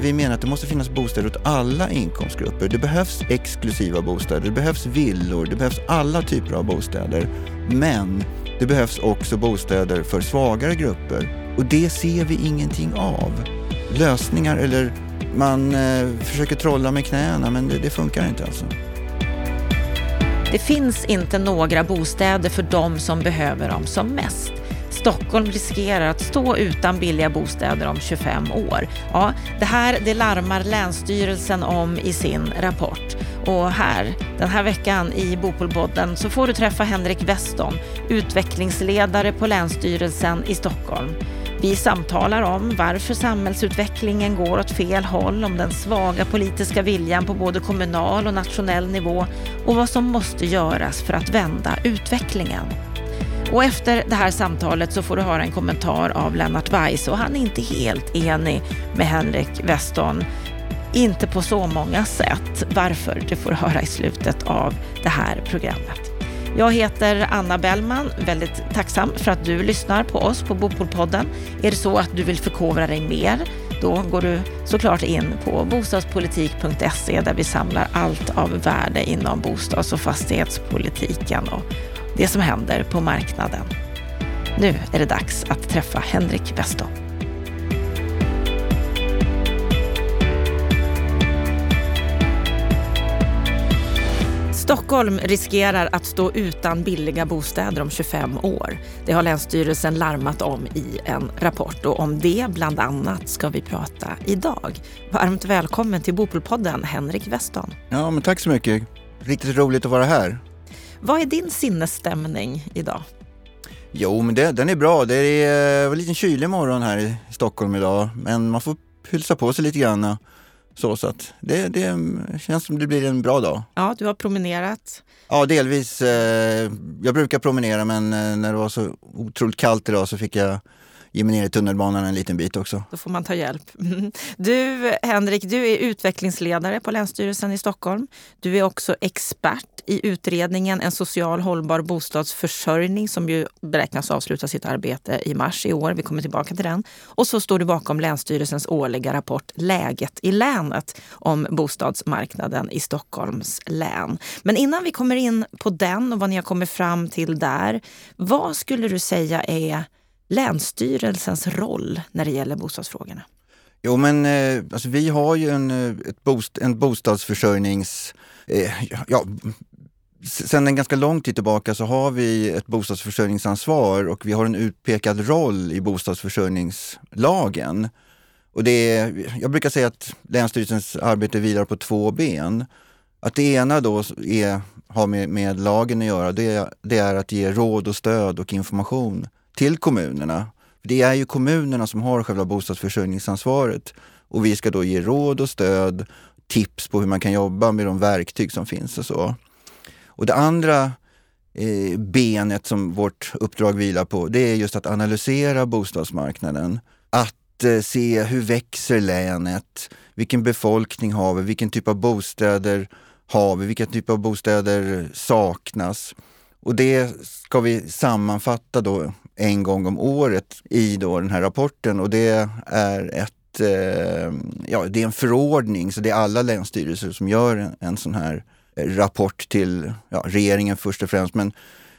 vi menar att det måste finnas bostäder åt alla inkomstgrupper. Det behövs exklusiva bostäder, det behövs villor, det behövs alla typer av bostäder. Men det behövs också bostäder för svagare grupper och det ser vi ingenting av. Lösningar eller man eh, försöker trolla med knäna men det, det funkar inte alltså. Det finns inte några bostäder för de som behöver dem som mest. Stockholm riskerar att stå utan billiga bostäder om 25 år. Ja, det här det larmar Länsstyrelsen om i sin rapport. Och här, den här veckan i Bopolpodden så får du träffa Henrik Weston, utvecklingsledare på Länsstyrelsen i Stockholm. Vi samtalar om varför samhällsutvecklingen går åt fel håll, om den svaga politiska viljan på både kommunal och nationell nivå och vad som måste göras för att vända utvecklingen. Och efter det här samtalet så får du höra en kommentar av Lennart Weiss och han är inte helt enig med Henrik Weston. Inte på så många sätt. Varför? Det får du höra i slutet av det här programmet. Jag heter Anna Bellman, väldigt tacksam för att du lyssnar på oss på Bopolpodden. Är det så att du vill förkovra dig mer, då går du såklart in på bostadspolitik.se där vi samlar allt av värde inom bostads och fastighetspolitiken och det som händer på marknaden. Nu är det dags att träffa Henrik Westholm. Stockholm riskerar att stå utan billiga bostäder om 25 år. Det har Länsstyrelsen larmat om i en rapport och om det bland annat ska vi prata idag. Varmt välkommen till Bopolpodden, Henrik Weston. Ja, men tack så mycket. Riktigt roligt att vara här. Vad är din sinnesstämning idag? Jo, men det, den är bra. Det är en liten kylig morgon här i Stockholm idag, men man får pylsa på sig lite grann. Så, så att det, det känns som det blir en bra dag. Ja, du har promenerat. Ja, delvis. Eh, jag brukar promenera men eh, när det var så otroligt kallt idag så fick jag ge mig ner i tunnelbanan en liten bit också. Då får man ta hjälp. Du, Henrik, du är utvecklingsledare på Länsstyrelsen i Stockholm. Du är också expert i utredningen En social hållbar bostadsförsörjning som ju beräknas avsluta sitt arbete i mars i år. Vi kommer tillbaka till den. Och så står du bakom Länsstyrelsens årliga rapport Läget i länet om bostadsmarknaden i Stockholms län. Men innan vi kommer in på den och vad ni har kommit fram till där. Vad skulle du säga är Länsstyrelsens roll när det gäller bostadsfrågorna? Jo men eh, alltså, vi har ju en, eh, ett bost, en bostadsförsörjnings... Eh, ja, sen en ganska lång tid tillbaka så har vi ett bostadsförsörjningsansvar och vi har en utpekad roll i bostadsförsörjningslagen. Och det är, jag brukar säga att Länsstyrelsens arbete vilar på två ben. Att det ena då är, har med, med lagen att göra, det, det är att ge råd och stöd och information till kommunerna. Det är ju kommunerna som har själva bostadsförsörjningsansvaret och vi ska då ge råd och stöd, tips på hur man kan jobba med de verktyg som finns och så. Och det andra eh, benet som vårt uppdrag vilar på, det är just att analysera bostadsmarknaden. Att eh, se hur växer länet? Vilken befolkning har vi? Vilken typ av bostäder har vi? Vilka typ av bostäder saknas? Och det ska vi sammanfatta då en gång om året i då den här rapporten och det är ett eh, ja, det är en förordning så det är alla länsstyrelser som gör en, en sån här eh, rapport till ja, regeringen först och främst. Men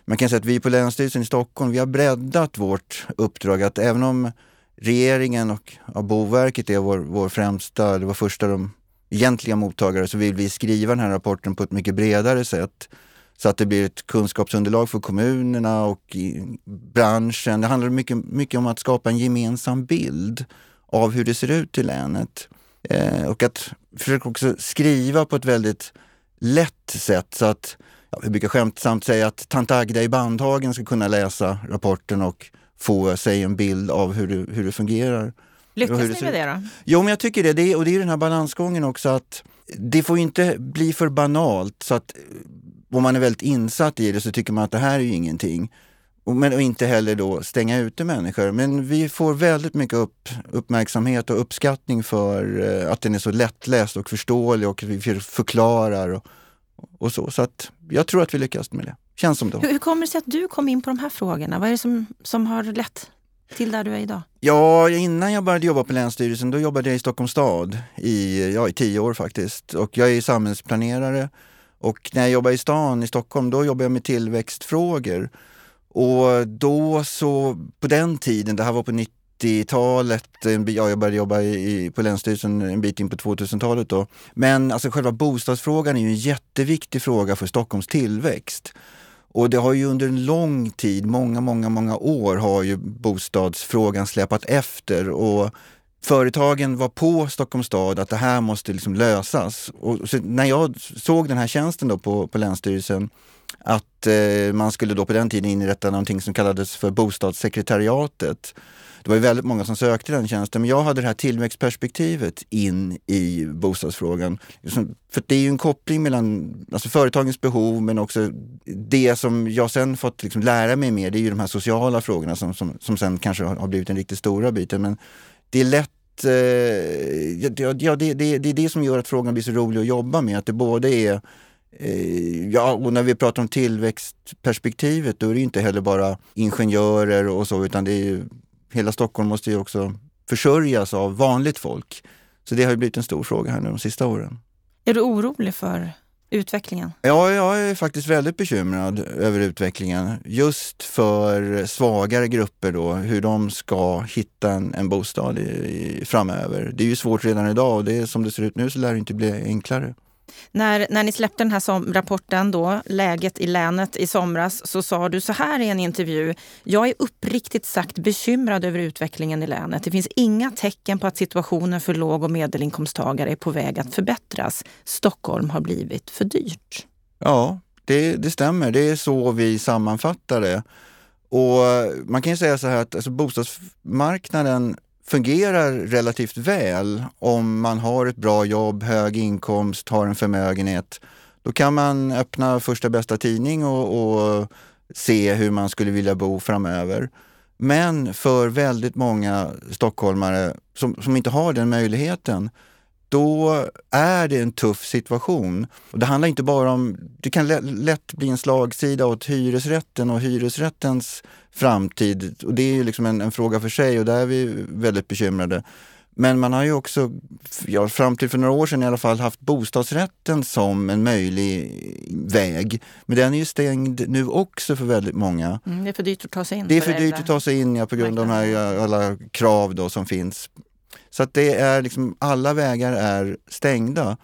man kan säga att vi på Länsstyrelsen i Stockholm, vi har breddat vårt uppdrag att även om regeringen och ja, Boverket är vår, vår främsta, det var första de egentliga mottagare, så vill vi skriva den här rapporten på ett mycket bredare sätt så att det blir ett kunskapsunderlag för kommunerna och branschen. Det handlar mycket, mycket om att skapa en gemensam bild av hur det ser ut i länet. Eh, och att försöka också skriva på ett väldigt lätt sätt så att, ja, vi brukar skämtsamt säga att tant Agda i Bandhagen ska kunna läsa rapporten och få sig en bild av hur det, hur det fungerar. Lyckas ni med det då? Jo, men jag tycker det. det och det är den här balansgången också att det får inte bli för banalt så att om man är väldigt insatt i det så tycker man att det här är ju ingenting. Men och inte heller då stänga ute människor. Men vi får väldigt mycket upp, uppmärksamhet och uppskattning för eh, att den är så lättläst och förståelig och vi förklarar och, och så. Så att jag tror att vi lyckas med det. Känns som det. Hur, hur kommer det sig att du kom in på de här frågorna? Vad är det som, som har lett till där du är idag? Ja, innan jag började jobba på Länsstyrelsen då jobbade jag i Stockholms stad i, ja, i tio år faktiskt. Och jag är samhällsplanerare. Och när jag jobbade i stan i Stockholm då jobbade jag med tillväxtfrågor. Och då så, på den tiden, det här var på 90-talet, ja, jag började jobba i, på Länsstyrelsen en bit in på 2000-talet då. Men alltså själva bostadsfrågan är ju en jätteviktig fråga för Stockholms tillväxt. Och det har ju under en lång tid, många, många, många år har ju bostadsfrågan släpat efter och företagen var på Stockholms stad att det här måste liksom lösas. Och när jag såg den här tjänsten då på, på Länsstyrelsen att eh, man skulle då på den tiden inrätta någonting som kallades för bostadssekretariatet det var ju väldigt många som sökte den tjänsten, men jag hade det här tillväxtperspektivet in i bostadsfrågan. Liksom, för det är ju en koppling mellan alltså företagens behov men också det som jag sen fått liksom lära mig mer, det är ju de här sociala frågorna som, som, som sen kanske har blivit den riktigt stora biten. Men det är lätt eh, ja, det, det, det är det som gör att frågan blir så rolig att jobba med, att det både är eh, Ja, och när vi pratar om tillväxtperspektivet då är det inte heller bara ingenjörer och så utan det är hela Stockholm måste ju också försörjas av vanligt folk. Så det har blivit en stor fråga här nu de sista åren. Är du orolig för utvecklingen? Ja, jag är faktiskt väldigt bekymrad över utvecklingen. Just för svagare grupper då, hur de ska hitta en, en bostad i, i, framöver. Det är ju svårt redan idag och det, som det ser ut nu så lär det inte bli enklare. När, när ni släppte den här som, rapporten, då, Läget i länet i somras, så sa du så här i en intervju. Jag är uppriktigt sagt bekymrad över utvecklingen i länet. Det finns inga tecken på att situationen för låg och medelinkomsttagare är på väg att förbättras. Stockholm har blivit för dyrt. Ja, det, det stämmer. Det är så vi sammanfattar det. Och man kan ju säga så här att alltså bostadsmarknaden fungerar relativt väl om man har ett bra jobb, hög inkomst, har en förmögenhet. Då kan man öppna första bästa tidning och, och se hur man skulle vilja bo framöver. Men för väldigt många stockholmare som, som inte har den möjligheten, då är det en tuff situation. Och det handlar inte bara om, det kan lätt bli en slagsida åt hyresrätten och hyresrättens framtid. Och det är ju liksom en, en, fråga för sig och där är vi väldigt bekymrade. Men man har ju också, ja, fram till för några år sedan i alla fall, haft bostadsrätten som en möjlig väg. Men den är ju stängd nu också för väldigt många. Mm, det är för dyrt att ta sig in. Det är för, för dyrt att ta sig in ja, på grund av de här alla krav då som finns. Så att det är liksom, alla vägar är stängda.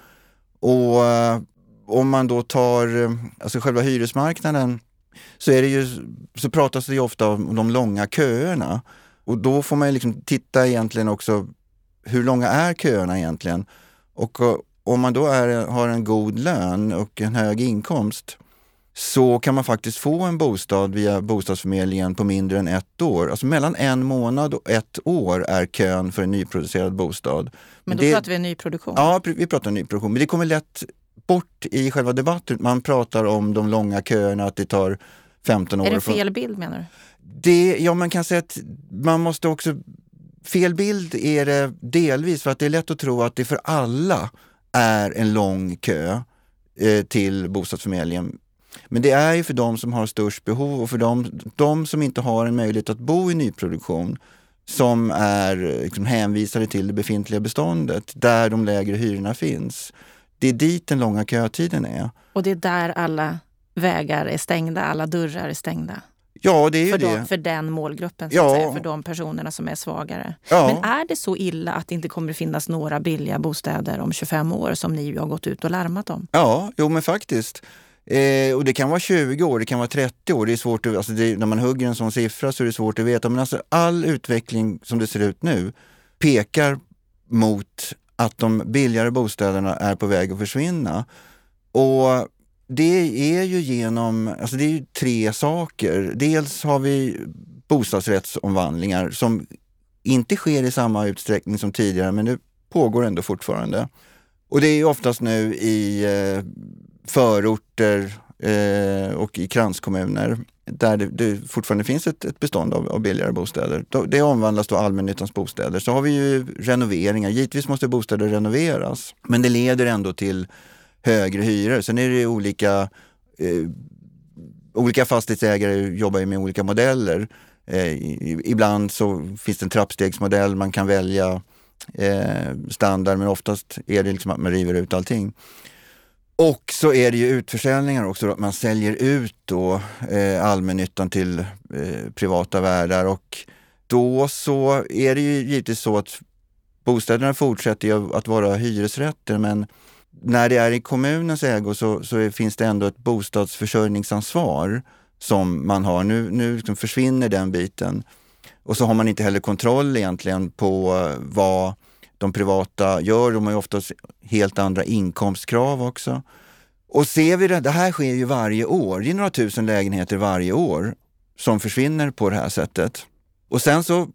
Och eh, om man då tar, eh, alltså själva hyresmarknaden så, är det ju, så pratas det ju ofta om de långa köerna. Och då får man liksom titta egentligen också, hur långa är köerna egentligen? Och eh, om man då är, har en god lön och en hög inkomst så kan man faktiskt få en bostad via bostadsförmedlingen på mindre än ett år. Alltså mellan en månad och ett år är kön för en nyproducerad bostad. Men då det, pratar vi nyproduktion? Ja, vi pratar nyproduktion. Men det kommer lätt bort i själva debatten. Man pratar om de långa köerna, att det tar 15 år. Är det fel bild menar du? Det, ja, man kan säga att man måste också... Fel bild är det delvis för att det är lätt att tro att det för alla är en lång kö eh, till bostadsförmedlingen. Men det är ju för de som har störst behov och för de, de som inte har en möjlighet att bo i nyproduktion som är liksom hänvisade till det befintliga beståndet där de lägre hyrorna finns. Det är dit den långa kötiden är. Och det är där alla vägar är stängda, alla dörrar är stängda? Ja, det är ju för det. De, för den målgruppen, ja. säga, för de personerna som är svagare. Ja. Men är det så illa att det inte kommer att finnas några billiga bostäder om 25 år som ni har gått ut och larmat om? Ja, jo men faktiskt. Eh, och det kan vara 20 år, det kan vara 30 år. Det är svårt att, alltså det, när man hugger en sån siffra så är det svårt att veta. Men alltså all utveckling som det ser ut nu pekar mot att de billigare bostäderna är på väg att försvinna. Och det är ju genom, alltså det är ju tre saker. Dels har vi bostadsrättsomvandlingar som inte sker i samma utsträckning som tidigare men det pågår ändå fortfarande. Och det är oftast nu i eh, förorter eh, och i kranskommuner där det, det fortfarande finns ett, ett bestånd av, av billigare bostäder. Det omvandlas då allmännyttans bostäder. Så har vi ju renoveringar. Givetvis måste bostäder renoveras, men det leder ändå till högre hyror. Sen är det olika, eh, olika fastighetsägare jobbar med olika modeller. Eh, ibland så finns det en trappstegsmodell, man kan välja eh, standard men oftast är det liksom att man river ut allting. Och så är det ju utförsäljningar också, att man säljer ut då eh, allmännyttan till eh, privata värdar och då så är det ju givetvis så att bostäderna fortsätter ju att vara hyresrätter men när det är i kommunens ägo så, så finns det ändå ett bostadsförsörjningsansvar som man har. Nu, nu liksom försvinner den biten. Och så har man inte heller kontroll egentligen på eh, vad de privata gör. De har ju oftast helt andra inkomstkrav också. Och ser vi det, det här sker ju varje år. Det är några tusen lägenheter varje år som försvinner på det här sättet. Och sen så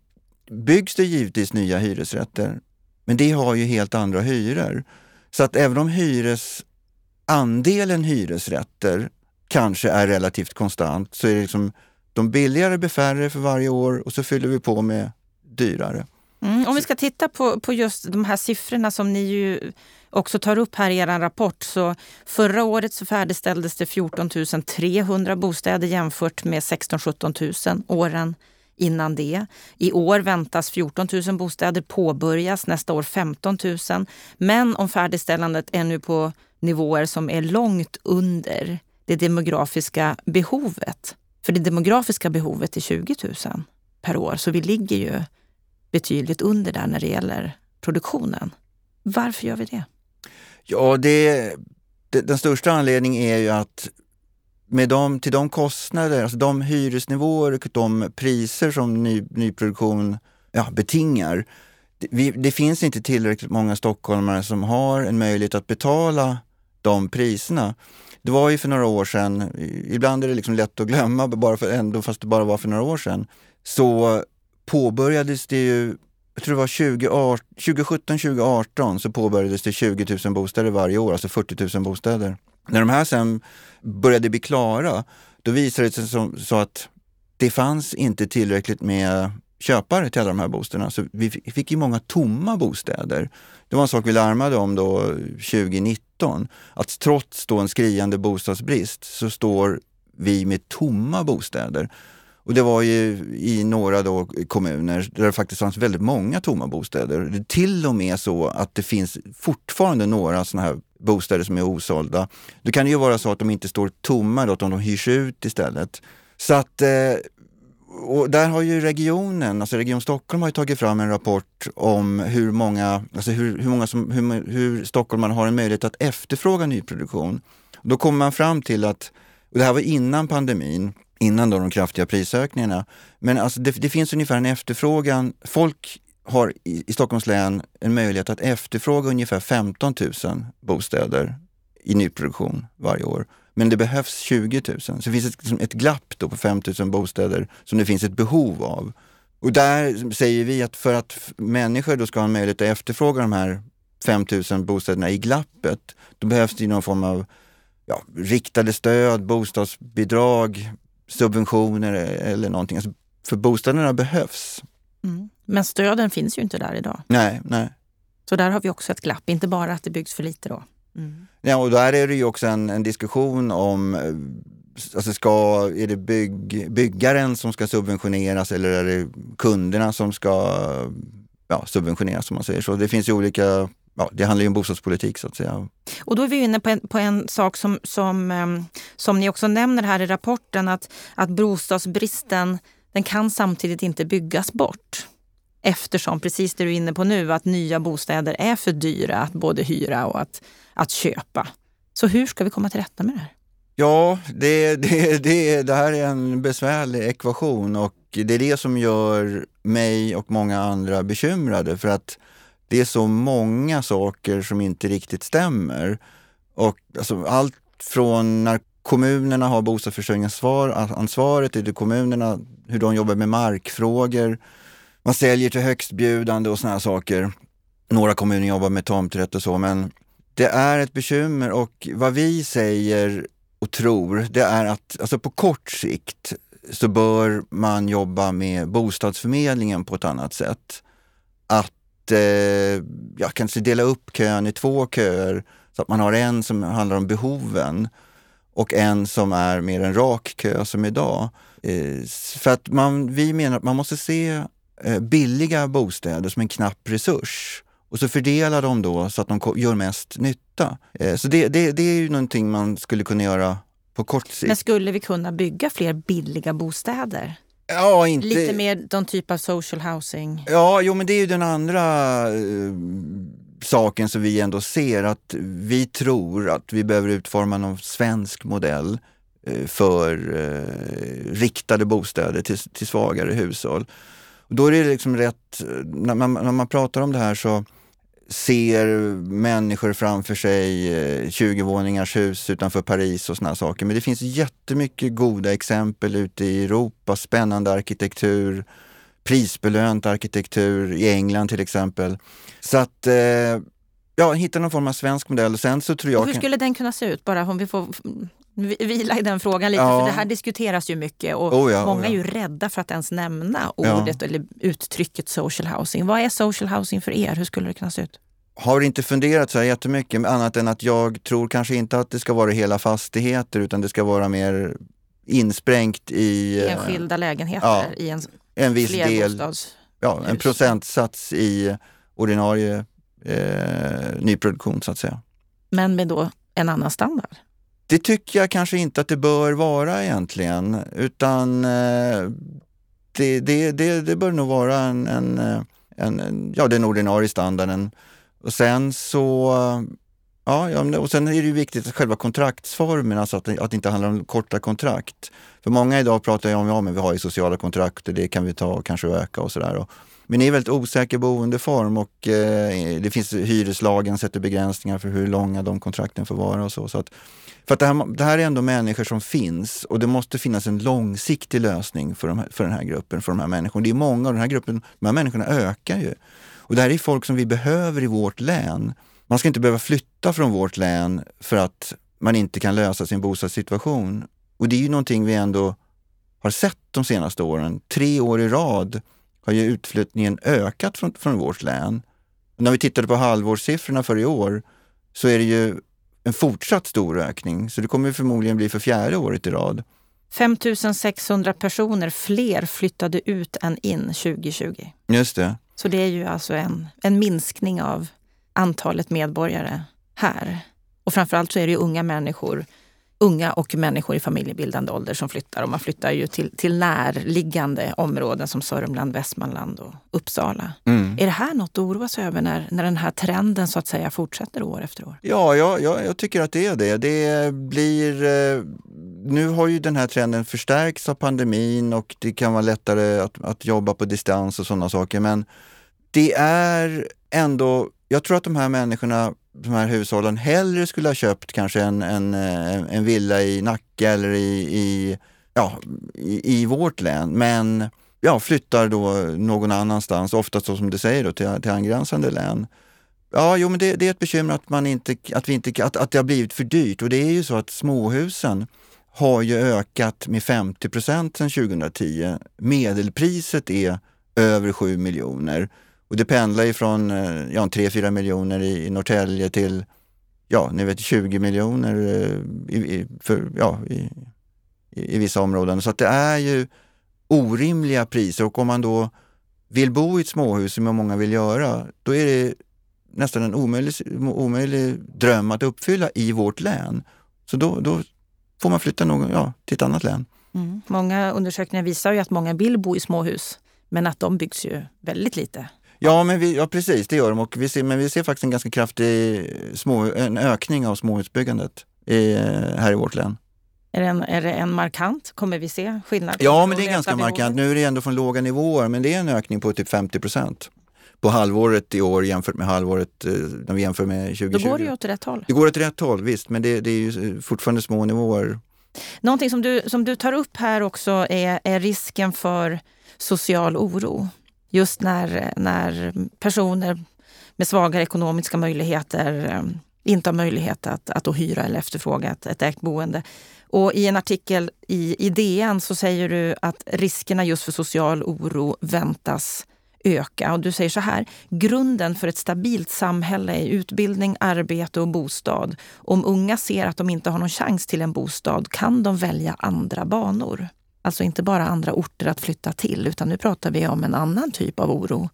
byggs det givetvis nya hyresrätter, men det har ju helt andra hyror. Så att även om hyresandelen hyresrätter kanske är relativt konstant så är det liksom de billigare blir färre för varje år och så fyller vi på med dyrare. Mm, om vi ska titta på, på just de här siffrorna som ni ju också tar upp här i er rapport. Så förra året så färdigställdes det 14 300 bostäder jämfört med 16 17 000 åren innan det. I år väntas 14 000 bostäder påbörjas, nästa år 15 000. Men om färdigställandet är nu på nivåer som är långt under det demografiska behovet. För det demografiska behovet är 20 000 per år, så vi ligger ju betydligt under där när det gäller produktionen. Varför gör vi det? Ja, det, det, den största anledningen är ju att med de, till de kostnader, alltså de hyresnivåer och de priser som ny, nyproduktion ja, betingar. Det, vi, det finns inte tillräckligt många stockholmare som har en möjlighet att betala de priserna. Det var ju för några år sedan, ibland är det liksom lätt att glömma, bara för, ändå fast det bara var för några år sedan, så påbörjades det ju, jag tror det var 2017-2018 så påbörjades det 20 000 bostäder varje år, alltså 40 000 bostäder. När de här sen började bli klara, då visade det sig som, så att det fanns inte tillräckligt med köpare till alla de här bostäderna. Så vi fick ju många tomma bostäder. Det var en sak vi larmade om då 2019, att trots då en skriande bostadsbrist så står vi med tomma bostäder. Och det var ju i några då kommuner där det faktiskt fanns väldigt många tomma bostäder. Det är till och med så att det finns fortfarande några sådana här bostäder som är osålda. Då kan ju vara så att de inte står tomma, då, utan de hyrs ut istället. Så att, eh, och där har ju regionen, alltså Region Stockholm har tagit fram en rapport om hur många, alltså hur, hur många som, hur, hur stockholmarna har en möjlighet att efterfråga nyproduktion. Då kommer man fram till att, och det här var innan pandemin, innan då de kraftiga prisökningarna. Men alltså det, det finns ungefär en efterfrågan. Folk har i, i Stockholms län en möjlighet att efterfråga ungefär 15 000 bostäder i nyproduktion varje år. Men det behövs 20 000. Så det finns ett, liksom ett glapp då på 5 000 bostäder som det finns ett behov av. Och där säger vi att för att människor då ska ha en möjlighet att efterfråga de här 5 000 bostäderna i glappet, då behövs det någon form av ja, riktade stöd, bostadsbidrag, subventioner eller någonting. Alltså, för bostäderna behövs. Mm. Men stöden finns ju inte där idag. Nej, nej. Så där har vi också ett glapp, inte bara att det byggs för lite då. Mm. Ja, och där är det ju också en, en diskussion om eh, Alltså ska, är det bygg, byggaren som ska subventioneras eller är det kunderna som ska ja, subventioneras som man säger så. Det finns ju olika ja, det handlar ju om bostadspolitik så att säga. Och då är vi inne på en, på en sak som, som, ehm, som ni också nämner här i rapporten, att, att bostadsbristen den kan samtidigt inte byggas bort. Eftersom, precis det du är inne på nu, att nya bostäder är för dyra att både hyra och att, att köpa. Så hur ska vi komma till rätta med det här? Ja, det, det, det, det här är en besvärlig ekvation och det är det som gör mig och många andra bekymrade för att det är så många saker som inte riktigt stämmer. Och alltså, allt från när kommunerna har bostadsförsörjningsansvaret, till kommunerna, hur de jobbar med markfrågor. Man säljer till högstbjudande och såna saker. Några kommuner jobbar med tomträtt och så, men det är ett bekymmer och vad vi säger och tror, det är att alltså på kort sikt så bör man jobba med bostadsförmedlingen på ett annat sätt. Att eh, ja, kanske dela upp kön i två köer så att man har en som handlar om behoven och en som är mer en rak kö som idag. Eh, för att man, vi menar att man måste se eh, billiga bostäder som en knapp resurs och så fördela dem då så att de gör mest nytta. Eh, så det, det, det är ju någonting man skulle kunna göra på kort sikt. Men skulle vi kunna bygga fler billiga bostäder? Ja, inte... Lite mer någon typ av social housing? Ja, jo men det är ju den andra eh, saken som vi ändå ser att vi tror att vi behöver utforma någon svensk modell eh, för eh, riktade bostäder till, till svagare hushåll. Och då är det liksom rätt, när man, när man pratar om det här så ser människor framför sig 20-våningars eh, hus utanför Paris och såna saker. Men det finns jättemycket goda exempel ute i Europa, spännande arkitektur, prisbelönt arkitektur i England till exempel. Så att eh, ja, hitta någon form av svensk modell. Sen så tror jag... Och hur skulle den kunna se ut? Bara om vi får vila i den frågan lite, ja. för det här diskuteras ju mycket och oh ja, många oh ja. är ju rädda för att ens nämna ordet eller uttrycket social housing. Vad är social housing för er? Hur skulle det kunna se ut? Har inte funderat så här jättemycket annat än att jag tror kanske inte att det ska vara hela fastigheter utan det ska vara mer insprängt i... Eh, Enskilda lägenheter i en, en viss del, ja, en procentsats i ordinarie eh, nyproduktion så att säga. Men med då en annan standard? Det tycker jag kanske inte att det bör vara egentligen, utan eh, det, det, det, det, bör nog vara en, eh, en, en, ja, den ordinarie standarden. Och sen så Ja, och sen är det ju viktigt att själva kontraktsformen, alltså att, att det inte handlar om korta kontrakt. För många idag pratar ju om, ja men vi har ju sociala kontrakt och det kan vi ta och kanske öka och sådär. Men det är en väldigt osäker boendeform och eh, det finns hyreslagen sätter begränsningar för hur långa de kontrakten får vara och så. så att, för att det här, det här, är ändå människor som finns och det måste finnas en långsiktig lösning för, de här, för den här gruppen, för de här människorna. Det är många av den här gruppen, de här människorna ökar ju. Och det här är folk som vi behöver i vårt län. Man ska inte behöva flytta från vårt län för att man inte kan lösa sin bostadssituation. Och det är ju någonting vi ändå har sett de senaste åren. Tre år i rad har ju utflyttningen ökat från, från vårt län. Och när vi tittade på halvårssiffrorna för i år så är det ju en fortsatt stor ökning. Så det kommer förmodligen bli för fjärde året i rad. 5 600 personer fler flyttade ut än in 2020. Just det. Så det är ju alltså en, en minskning av antalet medborgare här. Och framförallt så är det ju unga människor unga och människor i familjebildande ålder som flyttar. Och man flyttar ju till, till närliggande områden som Sörmland, Västmanland och Uppsala. Mm. Är det här något att oroa sig över när, när den här trenden så att säga fortsätter år efter år? Ja, ja, ja jag tycker att det är det. Det blir... Eh, nu har ju den här trenden förstärkts av pandemin och det kan vara lättare att, att jobba på distans och sådana saker. Men det är ändå... Jag tror att de här människorna de här hushållen hellre skulle ha köpt kanske en, en, eh, en villa i Nacka eller i, i ja, i, i, vårt län. Men ja, flyttar då någon annanstans, oftast så som du säger då, till, till angränsande län. Ja, jo men det, det, är ett bekymmer att, man inte, att, vi inte, att, att det har blivit för dyrt och det är ju så att småhusen har ju ökat med 50 procent sedan 2010. Medelpriset är över 7 miljoner. Och det pendlar från eh, ja, 3-4 miljoner i, Norrtälje till ja, ni vet 20 miljoner eh, i, i, för, ja, i, i, vissa områden. Så att det är ju orimliga priser och om man då vill bo i ett småhus som många vill göra, då är det nästan en omöjlig, omöjlig dröm att uppfylla i vårt län. Så då, då får man flytta någon, ja, till ett annat län. Mm. Många undersökningar visar ju att många vill bo i småhus, men att de byggs ju väldigt lite. Ja, men vi, ja precis, det gör de. Och vi ser, men vi ser faktiskt en ganska kraftig små, en ökning av småhusbyggandet i, här i vårt län. Är det, en, är det en markant? Kommer vi se skillnad? Ja, men det är ganska markant. Nu är det ändå från låga nivåer, men det är en ökning på typ 50 procent på halvåret i år jämfört med halvåret eh, när vi jämför med 2020. Då går det ju åt rätt håll. Det går åt rätt håll, visst, men det, det är ju fortfarande små nivåer. Någonting som du, som du tar upp här också är, är risken för social oro just när, när personer med svagare ekonomiska möjligheter eh, inte har möjlighet att, att hyra eller efterfråga ett, ett ägt boende. Och I en artikel i, i DN så säger du att riskerna just för social oro väntas öka. Och du säger så här, grunden för ett stabilt samhälle är utbildning, arbete och bostad. Om unga ser att de inte har någon chans till en bostad kan de välja andra banor. Alltså inte bara andra orter att flytta till, utan nu pratar vi om en annan typ av oro.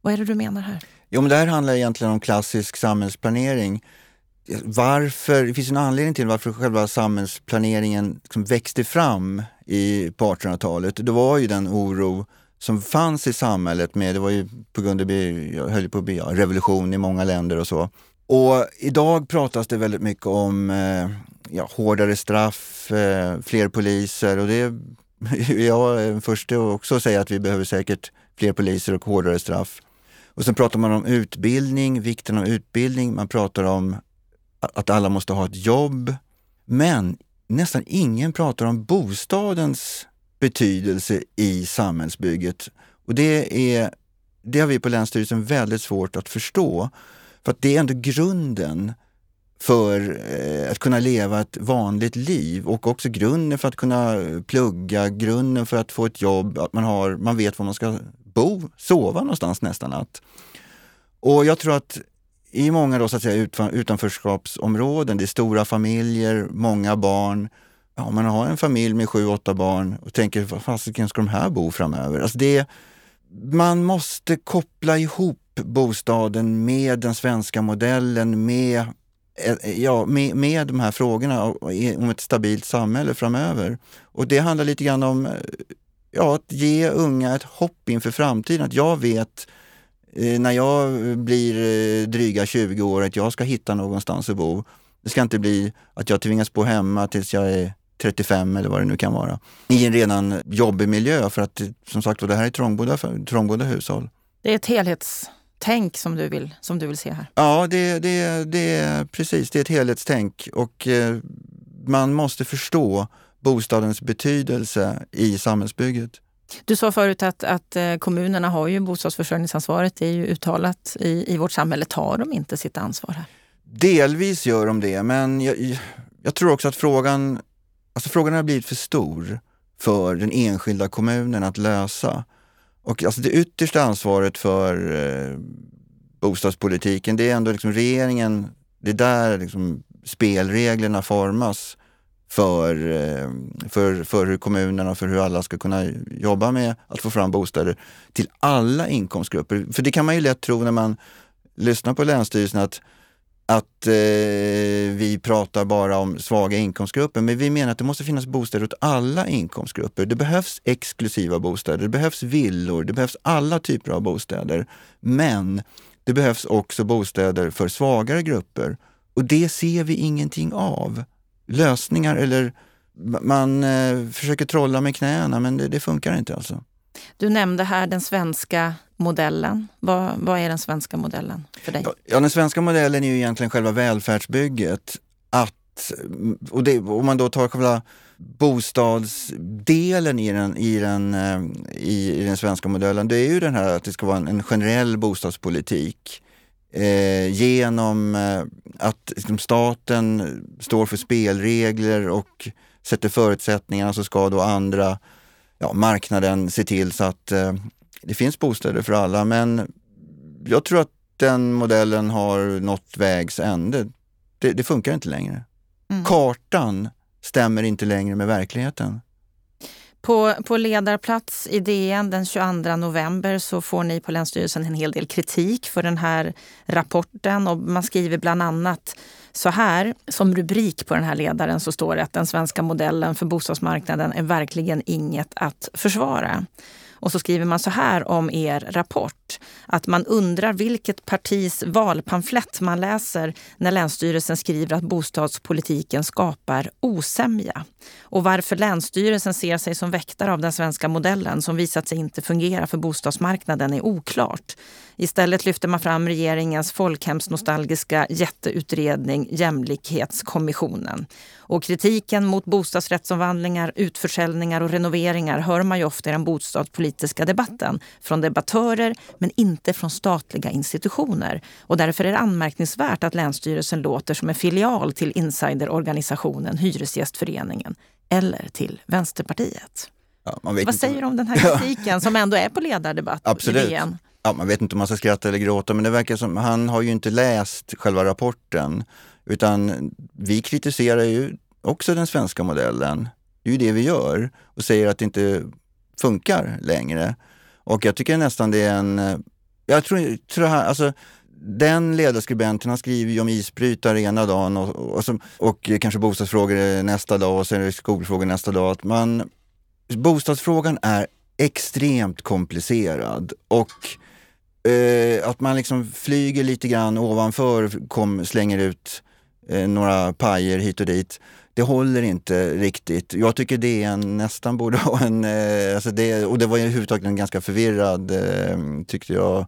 Vad är det du menar här? Jo, men det här handlar egentligen om klassisk samhällsplanering. Varför, det finns en anledning till varför själva samhällsplaneringen liksom växte fram i, på 1800-talet. Det var ju den oro som fanns i samhället med, det var ju på grund av, jag höll på att bli ja, revolution i många länder och så. Och idag pratas det väldigt mycket om eh, ja, hårdare straff, eh, fler poliser och det jag är den första att också säga att vi behöver säkert fler poliser och hårdare straff. Och sen pratar man om utbildning, vikten av utbildning, man pratar om att alla måste ha ett jobb. Men nästan ingen pratar om bostadens betydelse i samhällsbygget. Och det, är, det har vi på Länsstyrelsen väldigt svårt att förstå. För att det är ändå grunden för eh, att kunna leva ett vanligt liv och också grunden för att kunna plugga, grunden för att få ett jobb, att man, har, man vet var man ska bo, sova någonstans nästa natt. Och jag tror att i många då, så att säga, utanförskapsområden, det är stora familjer, många barn. Ja, man har en familj med sju, åtta barn och tänker, var fasiken ska de här bo framöver? Alltså det, man måste koppla ihop bostaden med den svenska modellen, med, Eh, ja, med, med de här frågorna om ett stabilt samhälle framöver. Och det handlar lite grann om eh, ja, att ge unga ett hopp inför framtiden. Att jag vet eh, när jag blir dryga 20 år att jag ska hitta någonstans att bo. Det ska inte bli att jag tvingas bo hemma tills jag är 35 eller vad det nu kan vara. I en redan jobbig miljö för att som sagt det här är trångbodda, trångbodda hushåll. Det är ett helhets helhetstänk som du vill, som du vill se här? Ja, det, det, det, precis. Det är ett helhetstänk och eh, man måste förstå bostadens betydelse i samhällsbygget. Du sa förut att, att eh, kommunerna har ju bostadsförsörjningsansvaret. Det är ju uttalat i, i vårt samhälle. Tar de inte sitt ansvar här? Delvis gör de det, men jag, jag tror också att frågan, alltså frågan har blivit för stor för den enskilda kommunen att lösa. Och alltså det yttersta ansvaret för eh, bostadspolitiken, det är ändå liksom regeringen, det är där liksom spelreglerna formas för, eh, för, för hur kommunerna, och för hur alla ska kunna jobba med att få fram bostäder till alla inkomstgrupper. För det kan man ju lätt tro när man lyssnar på Länsstyrelsen att, att eh, vi pratar bara om svaga inkomstgrupper, men vi menar att det måste finnas bostäder åt alla inkomstgrupper. Det behövs exklusiva bostäder, det behövs villor, det behövs alla typer av bostäder. Men det behövs också bostäder för svagare grupper och det ser vi ingenting av lösningar eller man eh, försöker trolla med knäna men det, det, funkar inte alltså. Du nämnde här den svenska modellen. Vad, vad är den svenska modellen för dig? Ja, den svenska modellen är ju egentligen själva välfärdsbygget. Att, och det, om man då tar själva bostadsdelen i den, i, den, eh, i, i den svenska modellen, det är ju den här att det ska vara en, en generell bostadspolitik eh, genom eh, att liksom, staten står för spelregler och sätter förutsättningarna så ska då andra, ja, marknaden se till så att eh, det finns bostäder för alla. Men jag tror att den modellen har nått vägs ände. Det, det funkar inte längre. Mm. Kartan stämmer inte längre med verkligheten. På, på ledarplats i DN den 22 november så får ni på Länsstyrelsen en hel del kritik för den här rapporten och man skriver bland annat så här, som rubrik på den här ledaren så står det att den svenska modellen för bostadsmarknaden är verkligen inget att försvara. Och så skriver man så här om er rapport, att man undrar vilket partis valpamflett man läser när Länsstyrelsen skriver att bostadspolitiken skapar osämja. Och varför Länsstyrelsen ser sig som väktare av den svenska modellen som visat sig inte fungera för bostadsmarknaden är oklart. Istället lyfter man fram regeringens folkhemsnostalgiska jätteutredning Jämlikhetskommissionen. Och kritiken mot bostadsrättsomvandlingar, utförsäljningar och renoveringar hör man ju ofta i den bostadspolitiska debatten från debattörer men inte från statliga institutioner. Och därför är det anmärkningsvärt att Länsstyrelsen låter som en filial till insiderorganisationen Hyresgästföreningen eller till Vänsterpartiet. Ja, Vad säger du om den här kritiken som ändå är på ledardebatt Absolut. i DN? ja, man vet inte om man ska skratta eller gråta, men det verkar som, han har ju inte läst själva rapporten. Utan vi kritiserar ju också den svenska modellen. Det är ju det vi gör och säger att det inte funkar längre. Och jag tycker nästan det är en... Eh, jag tror, tror här, alltså, den ledarskribenten han skriver ju om isbrytare ena dagen och, och, och, och kanske bostadsfrågor nästa dag och sen skolfrågor nästa dag. Att man, bostadsfrågan är extremt komplicerad och eh, att man liksom flyger lite grann ovanför, kom, slänger ut eh, några pajer hit och dit. Det håller inte riktigt. Jag tycker det en, nästan borde ha en... Eh, alltså det, och det var ju överhuvudtaget en ganska förvirrad, eh, tyckte jag,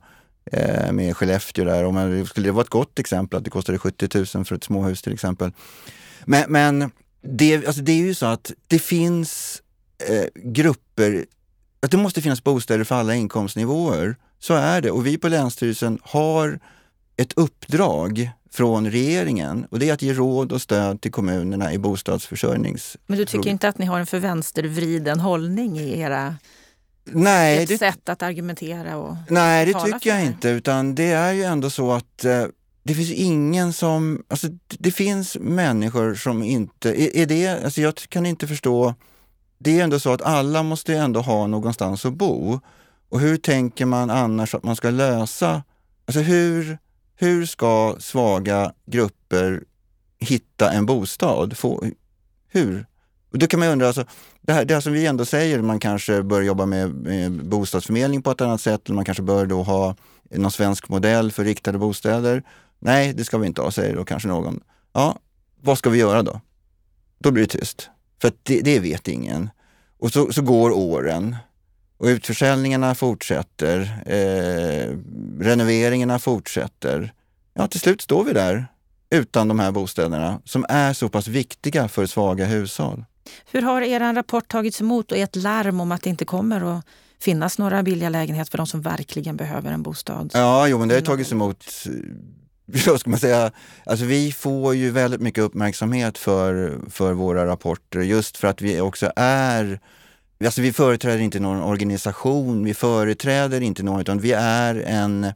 eh, med Skellefteå där. Om man, skulle det vara ett gott exempel att det kostade 70 000 för ett småhus till exempel. Men, men det, alltså det är ju så att det finns eh, grupper, att det måste finnas bostäder för alla inkomstnivåer. Så är det och vi på Länsstyrelsen har ett uppdrag från regeringen och det är att ge råd och stöd till kommunerna i bostadsförsörjnings... Men du tycker inte att ni har en för vänstervriden hållning i era nej, ett det, sätt att argumentera och Nej, det tycker jag inte utan det är ju ändå så att eh, det finns ingen som... Alltså, det finns människor som inte... Är, är det, alltså jag kan inte förstå... Det är ändå så att alla måste ändå ha någonstans att bo. Och hur tänker man annars att man ska lösa... Alltså hur, hur ska svaga grupper hitta en bostad? Få, hur? Och då kan man undra, alltså, det, här, det här som vi ändå säger, man kanske bör jobba med, med bostadsförmedling på ett annat sätt, eller man kanske bör då ha någon svensk modell för riktade bostäder. Nej, det ska vi inte ha, säger då kanske någon. Ja, vad ska vi göra då? Då blir det tyst. För det, det, vet ingen. Och så, så går åren och utförsäljningarna fortsätter. Eh, renoveringarna fortsätter. Ja, till slut står vi där utan de här bostäderna som är så pass viktiga för svaga hushåll. Hur har er rapport tagits emot och ert larm om att det inte kommer att finnas några billiga lägenheter för de som verkligen behöver en bostad? Ja, jo, men det har tagits emot vad ska man säga, alltså vi får ju väldigt mycket uppmärksamhet för, för våra rapporter just för att vi också är Alltså vi företräder inte någon organisation, vi företräder inte någon utan vi är en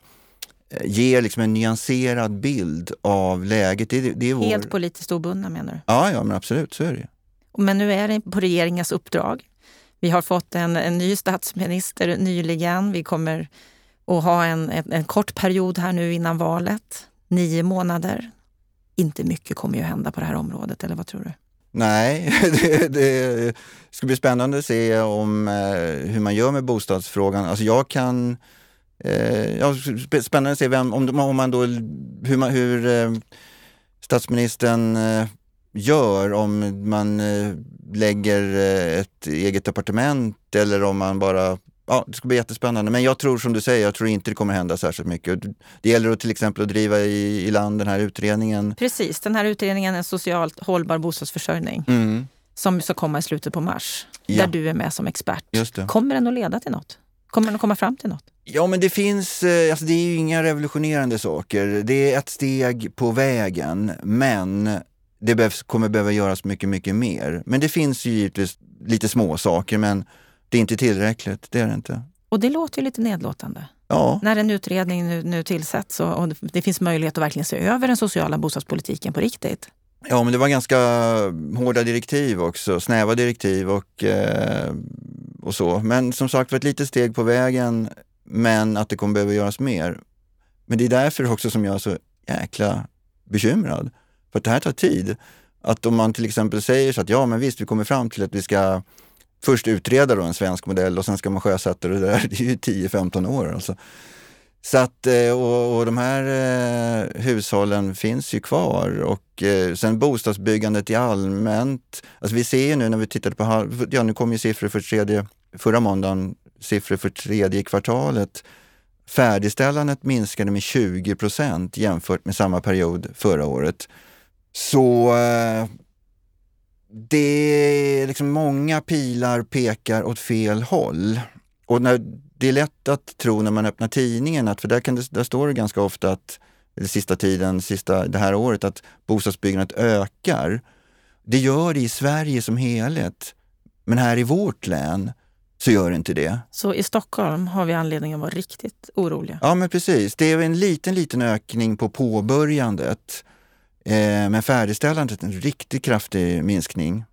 ger liksom en nyanserad bild av läget. Det, det är vår... Helt politiskt obundna menar du? Ja, ja men absolut så är det. Men nu är det på regeringens uppdrag. Vi har fått en, en ny statsminister nyligen. Vi kommer att ha en, en, en, kort period här nu innan valet. Nio månader. Inte mycket kommer ju hända på det här området, eller vad tror du? Nej, det, det ska bli spännande att se om eh, hur man gör med bostadsfrågan. Alltså jag kan Eh, ja, spännande att se vem, om, om man då, hur, man, hur eh, statsministern eh, gör, om man eh, lägger eh, ett eget departement eller om man bara Ja, det ska bli jättespännande. Men jag tror som du säger, jag tror inte det kommer hända särskilt mycket. Det gäller till exempel att driva i, i land den här utredningen. Precis, den här utredningen En socialt hållbar bostadsförsörjning. Mm. Som ska komma i slutet på mars. Ja. Där du är med som expert. Kommer den att leda till något? Kommer den att komma fram till något? Ja, men det finns, eh, alltså det är ju inga revolutionerande saker. Det är ett steg på vägen, men det behövs, kommer behöva göras mycket, mycket mer. Men det finns ju givetvis lite små saker men det är inte tillräckligt, det är det inte. Och det låter ju lite nedlåtande. Ja. När en utredning nu, nu tillsätts och, och det finns möjlighet att verkligen se över den sociala bostadspolitiken på riktigt. Ja, men det var ganska hårda direktiv också, snäva direktiv och, eh, och så. Men som sagt var ett litet steg på vägen, men att det kommer behöva göras mer. Men det är därför också som jag är så jäkla bekymrad. För att det här tar tid. Att om man till exempel säger så att ja, men visst, vi kommer fram till att vi ska först utreda då en svensk modell och sen ska man sjösätta det där. Det är ju 10-15 år alltså. Så att, eh, och, och de här eh, hushållen finns ju kvar och eh, sen bostadsbyggandet i allmänt. Alltså vi ser ju nu när vi tittade på, ja nu kom ju siffror för tredje, förra måndagen, siffror för tredje kvartalet. Färdigställandet minskade med 20 procent jämfört med samma period förra året. Så eh, det är liksom många pilar pekar åt fel håll. Och när det är lätt att tro när man öppnar tidningen, att, för där, kan det, där står det ganska ofta att, eller sista tiden, sista, det här året, att bostadsbyggandet ökar. Det gör det i Sverige som helhet. Men här i vårt län så gör det inte det. Så i Stockholm har vi anledning att vara riktigt oroliga? Ja, men precis. Det är en liten, liten ökning på påbörjandet. Eh, men färdigställandet en riktigt kraftig minskning.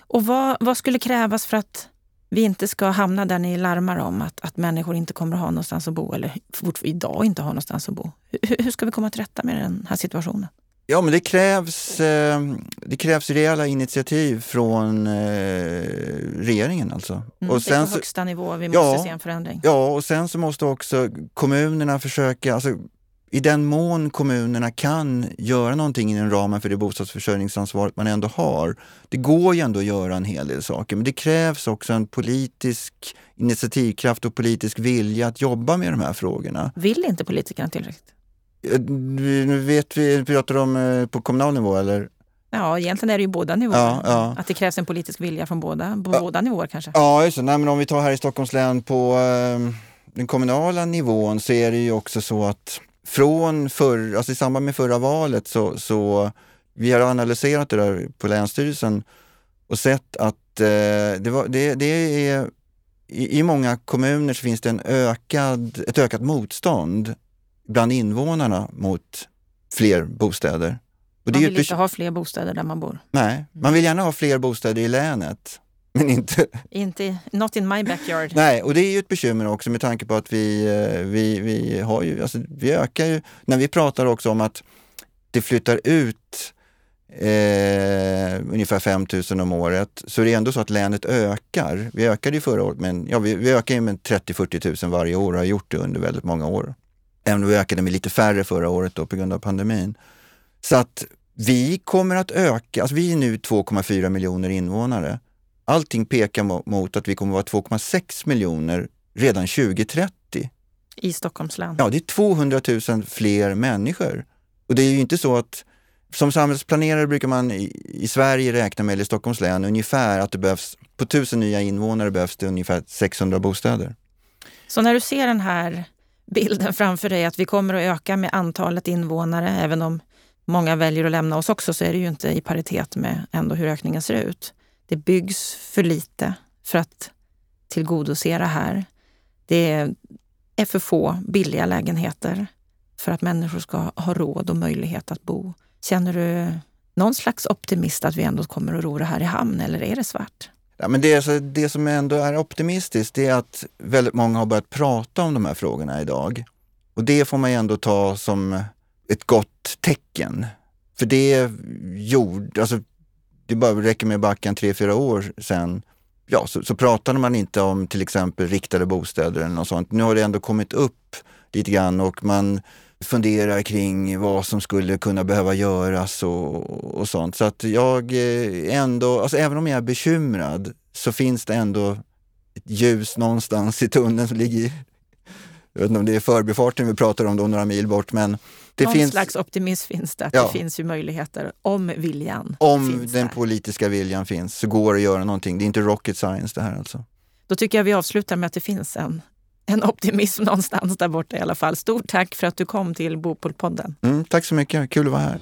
Och vad, vad skulle krävas för att vi inte ska hamna där ni larmar om att, att människor inte kommer att ha någonstans att bo eller idag inte har någonstans att bo. Hur, hur ska vi komma till rätta med den här situationen? Ja, men det krävs, eh, det krävs rejäla initiativ från eh, regeringen alltså. Mm, och sen det är på högsta nivå vi måste ja, se en förändring. Ja, och sen så måste också kommunerna försöka, alltså, i den mån kommunerna kan göra någonting inom ramen för det bostadsförsörjningsansvaret man ändå har. Det går ju ändå att göra en hel del saker, men det krävs också en politisk initiativkraft och politisk vilja att jobba med de här frågorna. Vill inte politikerna tillräckligt? Nu vet vi, pratar om eh, på kommunal nivå eller? Ja, egentligen är det ju båda nivåer. Ja, ja. Att det krävs en politisk vilja från båda, på ja. båda nivåer kanske. Ja, just det. Nej, men om vi tar här i Stockholms län på eh, den kommunala nivån så är det ju också så att från förr, alltså i samband med förra valet så, så vi har analyserat det där på Länsstyrelsen och sett att eh, det, var, det, det är i, i många kommuner så finns det en ökad, ett ökat motstånd bland invånarna mot fler bostäder. Och man vill inte ha fler bostäder där man bor? Nej, man vill gärna ha fler bostäder i länet. Men inte... inte not in my backyard. Nej, och det är ju ett bekymmer också med tanke på att vi, eh, vi, vi har ju, alltså vi ökar ju, när vi pratar också om att det flyttar ut eh, ungefär 5 000 om året, så är det ändå så att länet ökar. Vi ökade ju förra året, men ja, vi, vi ökar ju med 30-40 000 varje år och har gjort det under väldigt många år. Även om vi ökade med lite färre förra året då på grund av pandemin. Så att vi kommer att öka, alltså vi är nu 2,4 miljoner invånare. Allting pekar mot att vi kommer att vara 2,6 miljoner redan 2030. I Stockholms län? Ja, det är 200 000 fler människor. Och det är ju inte så att som samhällsplanerare brukar man i, i Sverige räkna med, eller i Stockholms län, ungefär att det behövs, på tusen nya invånare behövs det ungefär 600 bostäder. Så när du ser den här bilden framför dig att vi kommer att öka med antalet invånare. Även om många väljer att lämna oss också så är det ju inte i paritet med ändå hur ökningen ser ut. Det byggs för lite för att tillgodose det här. Det är för få billiga lägenheter för att människor ska ha råd och möjlighet att bo. Känner du någon slags optimist att vi ändå kommer att ro det här i hamn eller är det svart? Ja, men det, är, det som ändå är optimistiskt det är att väldigt många har börjat prata om de här frågorna idag. Och det får man ändå ta som ett gott tecken. För det gjorde, alltså det bara räcker med att backa en tre, fyra år sedan, ja, så, så pratade man inte om till exempel riktade bostäder eller något sånt. Nu har det ändå kommit upp lite grann och man funderar kring vad som skulle kunna behöva göras och, och sånt. Så att jag eh, ändå, alltså även om jag är bekymrad så finns det ändå ett ljus någonstans i tunneln som ligger jag vet inte om det är förbifarten vi pratar om då, några mil bort, men det Någon finns... slags optimism finns det, att ja. det finns ju möjligheter om viljan Om finns den där. politiska viljan finns så går det att göra någonting. Det är inte rocket science det här alltså. Då tycker jag vi avslutar med att det finns en en optimism någonstans där borta i alla fall. Stort tack för att du kom till Bopolpodden. Mm, tack så mycket, kul att vara här.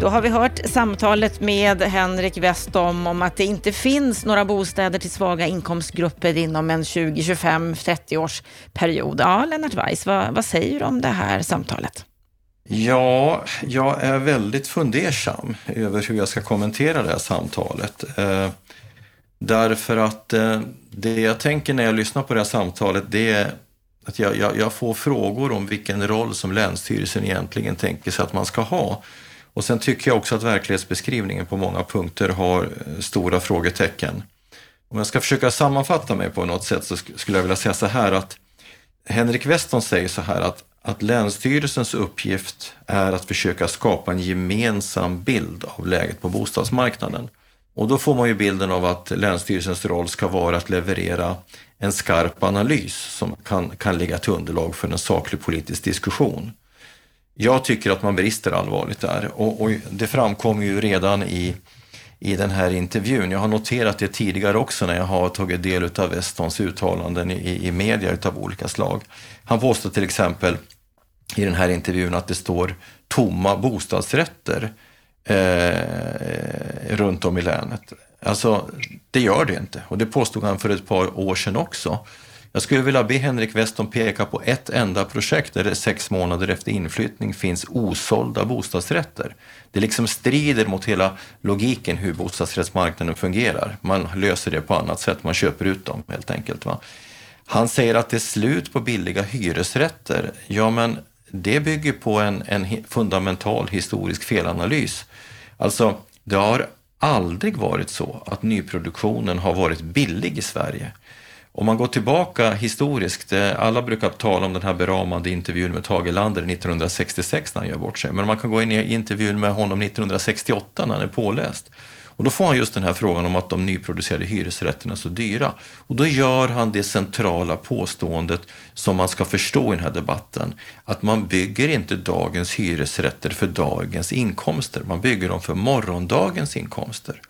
Då har vi hört samtalet med Henrik Westholm om att det inte finns några bostäder till svaga inkomstgrupper inom en 20, 25, 30 års period. Ja, Lennart Weiss, vad, vad säger du om det här samtalet? Ja, jag är väldigt fundersam över hur jag ska kommentera det här samtalet. Eh, därför att eh, det jag tänker när jag lyssnar på det här samtalet det är att jag, jag, jag, får frågor om vilken roll som Länsstyrelsen egentligen tänker sig att man ska ha. Och sen tycker jag också att verklighetsbeskrivningen på många punkter har eh, stora frågetecken. Om jag ska försöka sammanfatta mig på något sätt så skulle jag vilja säga så här att Henrik Weston säger så här att att Länsstyrelsens uppgift är att försöka skapa en gemensam bild av läget på bostadsmarknaden. Och då får man ju bilden av att Länsstyrelsens roll ska vara att leverera en skarp analys som kan, kan ligga till underlag för en saklig politisk diskussion. Jag tycker att man brister allvarligt där och, och det framkommer ju redan i, i den här intervjun. Jag har noterat det tidigare också när jag har tagit del av Westons uttalanden i, i media av olika slag. Han påstår till exempel i den här intervjun att det står tomma bostadsrätter eh, runt om i länet. Alltså, det gör det inte och det påstod han för ett par år sedan också. Jag skulle vilja be Henrik Weston peka på ett enda projekt där det sex månader efter inflyttning finns osålda bostadsrätter. Det liksom strider mot hela logiken hur bostadsrättsmarknaden fungerar. Man löser det på annat sätt, man köper ut dem helt enkelt. Va? Han säger att det är slut på billiga hyresrätter. Ja, men det bygger på en, en fundamental historisk felanalys. Alltså, det har aldrig varit så att nyproduktionen har varit billig i Sverige. Om man går tillbaka historiskt, eh, alla brukar tala om den här beramande intervjun med Tage Lander 1966 när han gör bort sig, men man kan gå in i intervjun med honom 1968 när han är påläst. Och då får han just den här frågan om att de nyproducerade hyresrätterna är så dyra. Och då gör han det centrala påståendet som man ska förstå i den här debatten. Att man bygger inte dagens hyresrätter för dagens inkomster, man bygger dem för morgondagens inkomster.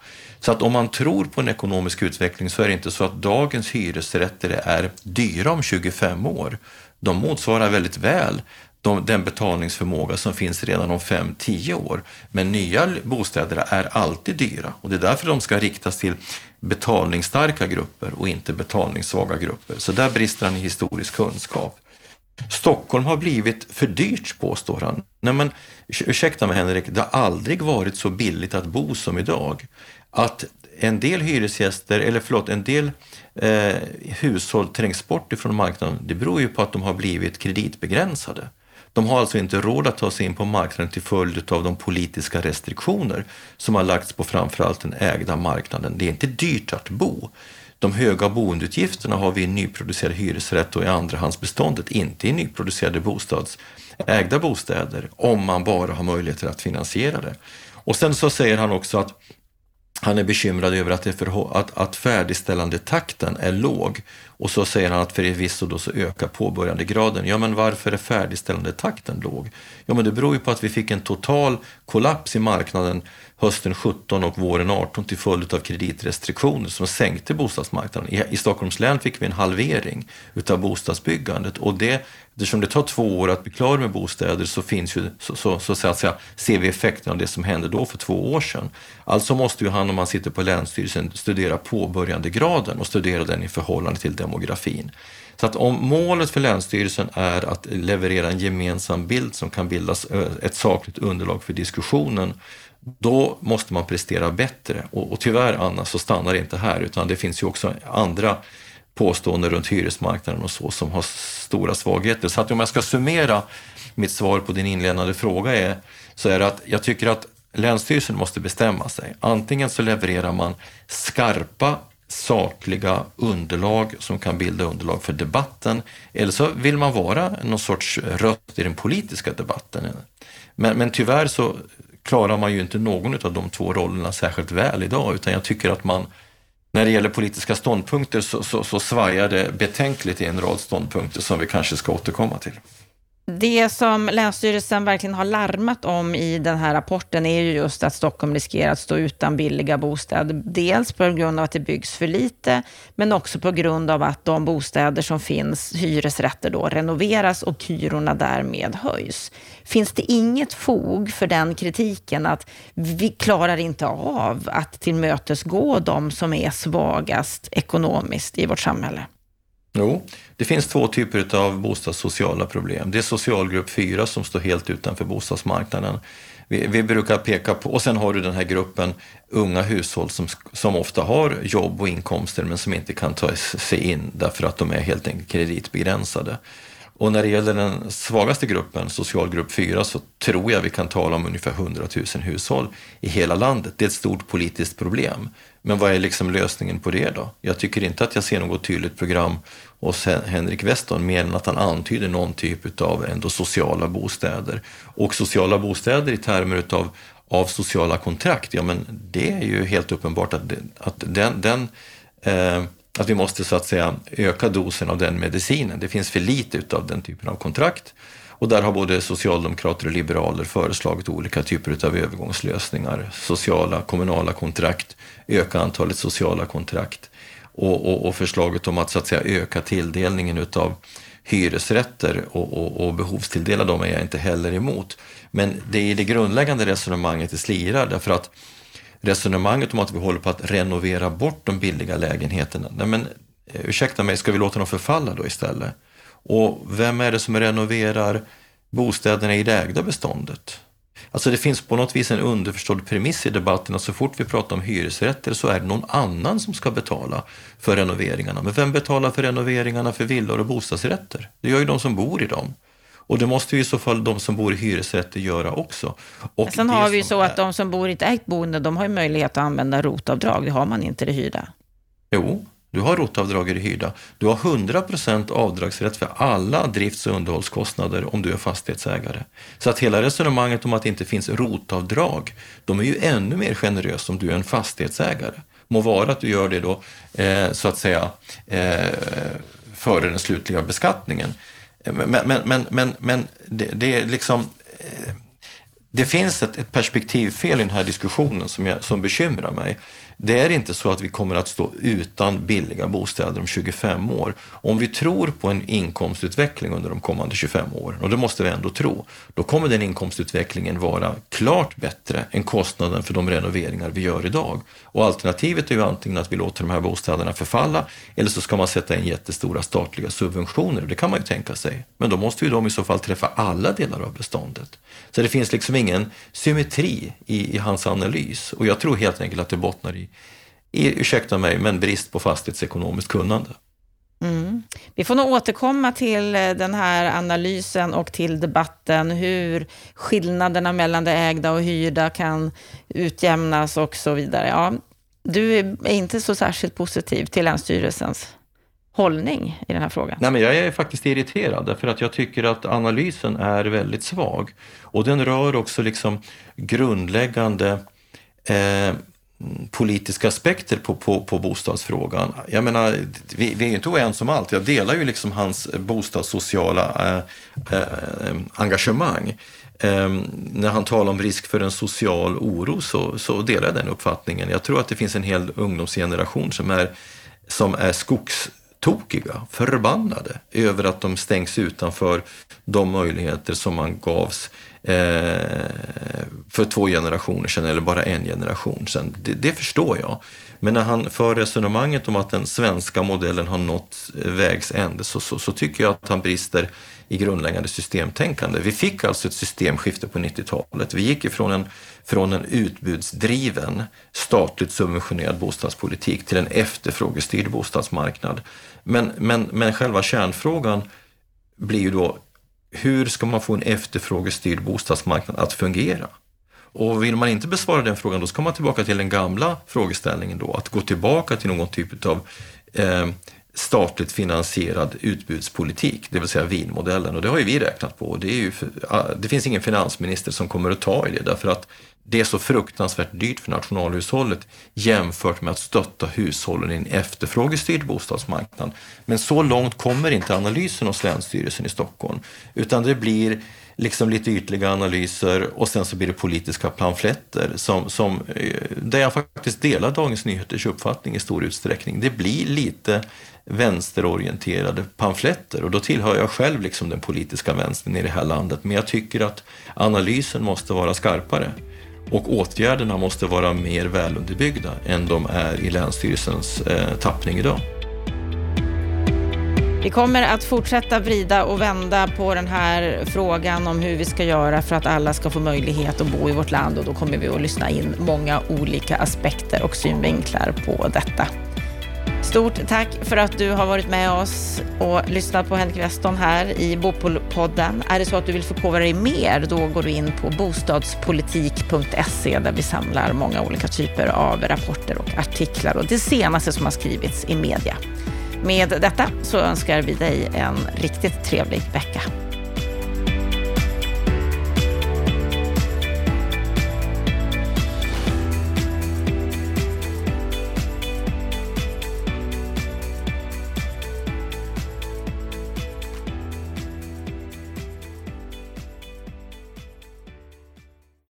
Så att om man tror på en ekonomisk utveckling så är det inte så att dagens hyresrätter är dyra om 25 år. De motsvarar väldigt väl de, den betalningsförmåga som finns redan om 5-10 år. Men nya bostäder är alltid dyra och det är därför de ska riktas till betalningsstarka grupper och inte betalningssvaga grupper. Så där brister han i historisk kunskap. Stockholm har blivit för dyrt, påstår han. Nej men, ursäkta mig Henrik, det har aldrig varit så billigt att bo som idag. Att en del hyresgäster, eller förlåt, en del eh, hushåll trängs bort ifrån marknaden, det beror ju på att de har blivit kreditbegränsade. De har alltså inte råd att ta sig in på marknaden till följd av de politiska restriktioner som har lagts på framförallt den ägda marknaden. Det är inte dyrt att bo. De höga boendeutgifterna har vi i nyproducerade hyresrätt och i andrahandsbeståndet, inte i nyproducerade bostads, ägda bostäder, om man bara har möjligheter att finansiera det. Och sen så säger han också att han är bekymrad över att, det att, att färdigställandetakten är låg. Och så säger han att förvisso då så ökar påbörjandegraden. Ja, men varför är färdigställandetakten låg? Ja, men det beror ju på att vi fick en total kollaps i marknaden hösten 17 och våren 18 till följd av kreditrestriktioner som sänkte bostadsmarknaden. I, I Stockholms län fick vi en halvering utav bostadsbyggandet och det, eftersom det tar två år att bli klar med bostäder så, finns ju, så, så, så, så att säga, ser vi effekten av det som hände då för två år sedan. Alltså måste ju han, om man sitter på Länsstyrelsen, studera påbörjandegraden och studera den i förhållande till demografin. Så att om målet för Länsstyrelsen är att leverera en gemensam bild som kan bildas ett sakligt underlag för diskussionen, då måste man prestera bättre. Och, och tyvärr, Anna, så stannar det inte här, utan det finns ju också andra påståenden runt hyresmarknaden och så som har stora svagheter. Så att om jag ska summera mitt svar på din inledande fråga är, så är det att jag tycker att Länsstyrelsen måste bestämma sig. Antingen så levererar man skarpa sakliga underlag som kan bilda underlag för debatten. Eller så vill man vara någon sorts röst i den politiska debatten. Men, men tyvärr så klarar man ju inte någon av de två rollerna särskilt väl idag, utan jag tycker att man när det gäller politiska ståndpunkter så, så, så svajar det betänkligt i en rad ståndpunkter som vi kanske ska återkomma till. Det som Länsstyrelsen verkligen har larmat om i den här rapporten är ju just att Stockholm riskerar att stå utan billiga bostäder. Dels på grund av att det byggs för lite, men också på grund av att de bostäder som finns, hyresrätter då, renoveras och hyrorna därmed höjs. Finns det inget fog för den kritiken att vi klarar inte av att tillmötesgå de som är svagast ekonomiskt i vårt samhälle? Jo, det finns två typer av bostadssociala problem. Det är socialgrupp 4 som står helt utanför bostadsmarknaden. Vi, vi, brukar peka på, och sen har du den här gruppen unga hushåll som, som ofta har jobb och inkomster men som inte kan ta sig in därför att de är helt enkelt kreditbegränsade. Och när det gäller den svagaste gruppen, socialgrupp 4, så tror jag vi kan tala om ungefär 100 000 hushåll i hela landet. Det är ett stort politiskt problem. Men vad är liksom lösningen på det då? Jag tycker inte att jag ser något tydligt program hos Henrik Weston mer än att han antyder någon typ av ändå sociala bostäder. Och sociala bostäder i termer utav av sociala kontrakt, ja men det är ju helt uppenbart att, det, att den, den eh, att vi måste så att säga öka dosen av den medicinen. Det finns för lite utav den typen av kontrakt. Och där har både socialdemokrater och liberaler föreslagit olika typer av övergångslösningar. Sociala, kommunala kontrakt, öka antalet sociala kontrakt och, och, och förslaget om att, så att säga, öka tilldelningen utav hyresrätter och, och, och behovstilldela dem är jag inte heller emot. Men det är i det grundläggande resonemanget det slirar därför att resonemanget om att vi håller på att renovera bort de billiga lägenheterna. Nej men, eh, ursäkta mig, ska vi låta dem förfalla då istället? Och vem är det som renoverar bostäderna i det ägda beståndet? Alltså det finns på något vis en underförstådd premiss i debatten att så fort vi pratar om hyresrätter så är det någon annan som ska betala för renoveringarna. Men vem betalar för renoveringarna för villor och bostadsrätter? Det gör ju de som bor i dem. Och det måste ju i så fall de som bor i hyresrätter göra också. Och Sen har vi ju så är... att de som bor i ett ägt boende, de har ju möjlighet att använda rotavdrag. Det har man inte i det hyrda. Jo, du har rotavdrag i det hyrda. Du har 100% avdragsrätt för alla drifts och underhållskostnader om du är fastighetsägare. Så att hela resonemanget om att det inte finns rotavdrag, de är ju ännu mer generösa om du är en fastighetsägare. Må vara att du gör det då, eh, så att säga, eh, före den slutliga beskattningen. Men, men, men, men, men det, det, är liksom... Eh, det finns ett, ett perspektivfel i den här diskussionen som, jag, som bekymrar mig. Det är inte så att vi kommer att stå utan billiga bostäder om 25 år. Om vi tror på en inkomstutveckling under de kommande 25 åren, och det måste vi ändå tro, då kommer den inkomstutvecklingen vara klart bättre än kostnaden för de renoveringar vi gör idag. Och alternativet är ju antingen att vi låter de här bostäderna förfalla, eller så ska man sätta in jättestora statliga subventioner. Det kan man ju tänka sig. Men då måste ju de i så fall träffa alla delar av beståndet. Så det finns liksom ingen symmetri i, i hans analys. Och jag tror helt enkelt att det bottnar i i, ursäkta mig, men brist på fastighetsekonomiskt kunnande. Mm. Vi får nog återkomma till eh, den här analysen och till debatten hur skillnaderna mellan det ägda och hyrda kan utjämnas och så vidare. Ja, du är inte så särskilt positiv till Länsstyrelsens hållning i den här frågan? Nej, men jag är faktiskt irriterad därför att jag tycker att analysen är väldigt svag. Och den rör också liksom grundläggande eh, Mm, politiska aspekter på, på, på bostadsfrågan. Jag menar, vi, vi är inte oense om allt. Jag delar ju liksom hans bostadssociala eh, eh, engagemang. Eh, när han talar om risk för en social oro så, så delar jag den uppfattningen. Jag tror att det finns en hel ungdomsgeneration som är, som är skogstokiga, förbannade över att de stängs utanför de möjligheter som man gavs eh, Eh, för två generationer sedan eller bara en generation sedan. Det, det, förstår jag. Men när han för resonemanget om att den svenska modellen har nått eh, vägs ände så, så, så tycker jag att han brister i grundläggande systemtänkande. Vi fick alltså ett systemskifte på 90-talet. Vi gick ifrån en, från en utbudsdriven, statligt subventionerad bostadspolitik till en efterfrågestyrd bostadsmarknad. Men, men, men själva kärnfrågan blir ju då hur ska man få en efterfrågestyrd bostadsmarknad att fungera? Och vill man inte besvara den frågan, då ska man tillbaka till den gamla frågeställningen då, att gå tillbaka till någon typ av eh, statligt finansierad utbudspolitik, det vill säga vinmodellen. Och det har ju vi räknat på. Det, är ju, ah, det finns ingen finansminister som kommer att ta i det därför att det är så fruktansvärt dyrt för nationalhushållet jämfört med att stötta hushållen i en efterfrågestyrd bostadsmarknad. Men så långt kommer inte analysen hos Länsstyrelsen i Stockholm, utan det blir liksom lite ytliga analyser och sen så blir det politiska pamfletter som, som, eh, där jag faktiskt delar Dagens Nyheters uppfattning i stor utsträckning. Det blir lite vänsterorienterade pamfletter och då tillhör jag själv liksom den politiska vänstern i det här landet. Men jag tycker att analysen måste vara skarpare. Och åtgärderna måste vara mer välunderbyggda än de är i Länsstyrelsens eh, tappning idag. Vi kommer att fortsätta vrida och vända på den här frågan om hur vi ska göra för att alla ska få möjlighet att bo i vårt land och då kommer vi att lyssna in många olika aspekter och synvinklar på detta. Stort tack för att du har varit med oss och lyssnat på Henrik Weston här i Bopolpodden. Är det så att du vill förkovra dig mer, då går du in på bostadspolitik.se där vi samlar många olika typer av rapporter och artiklar och det senaste som har skrivits i media. Med detta så önskar vi dig en riktigt trevlig vecka.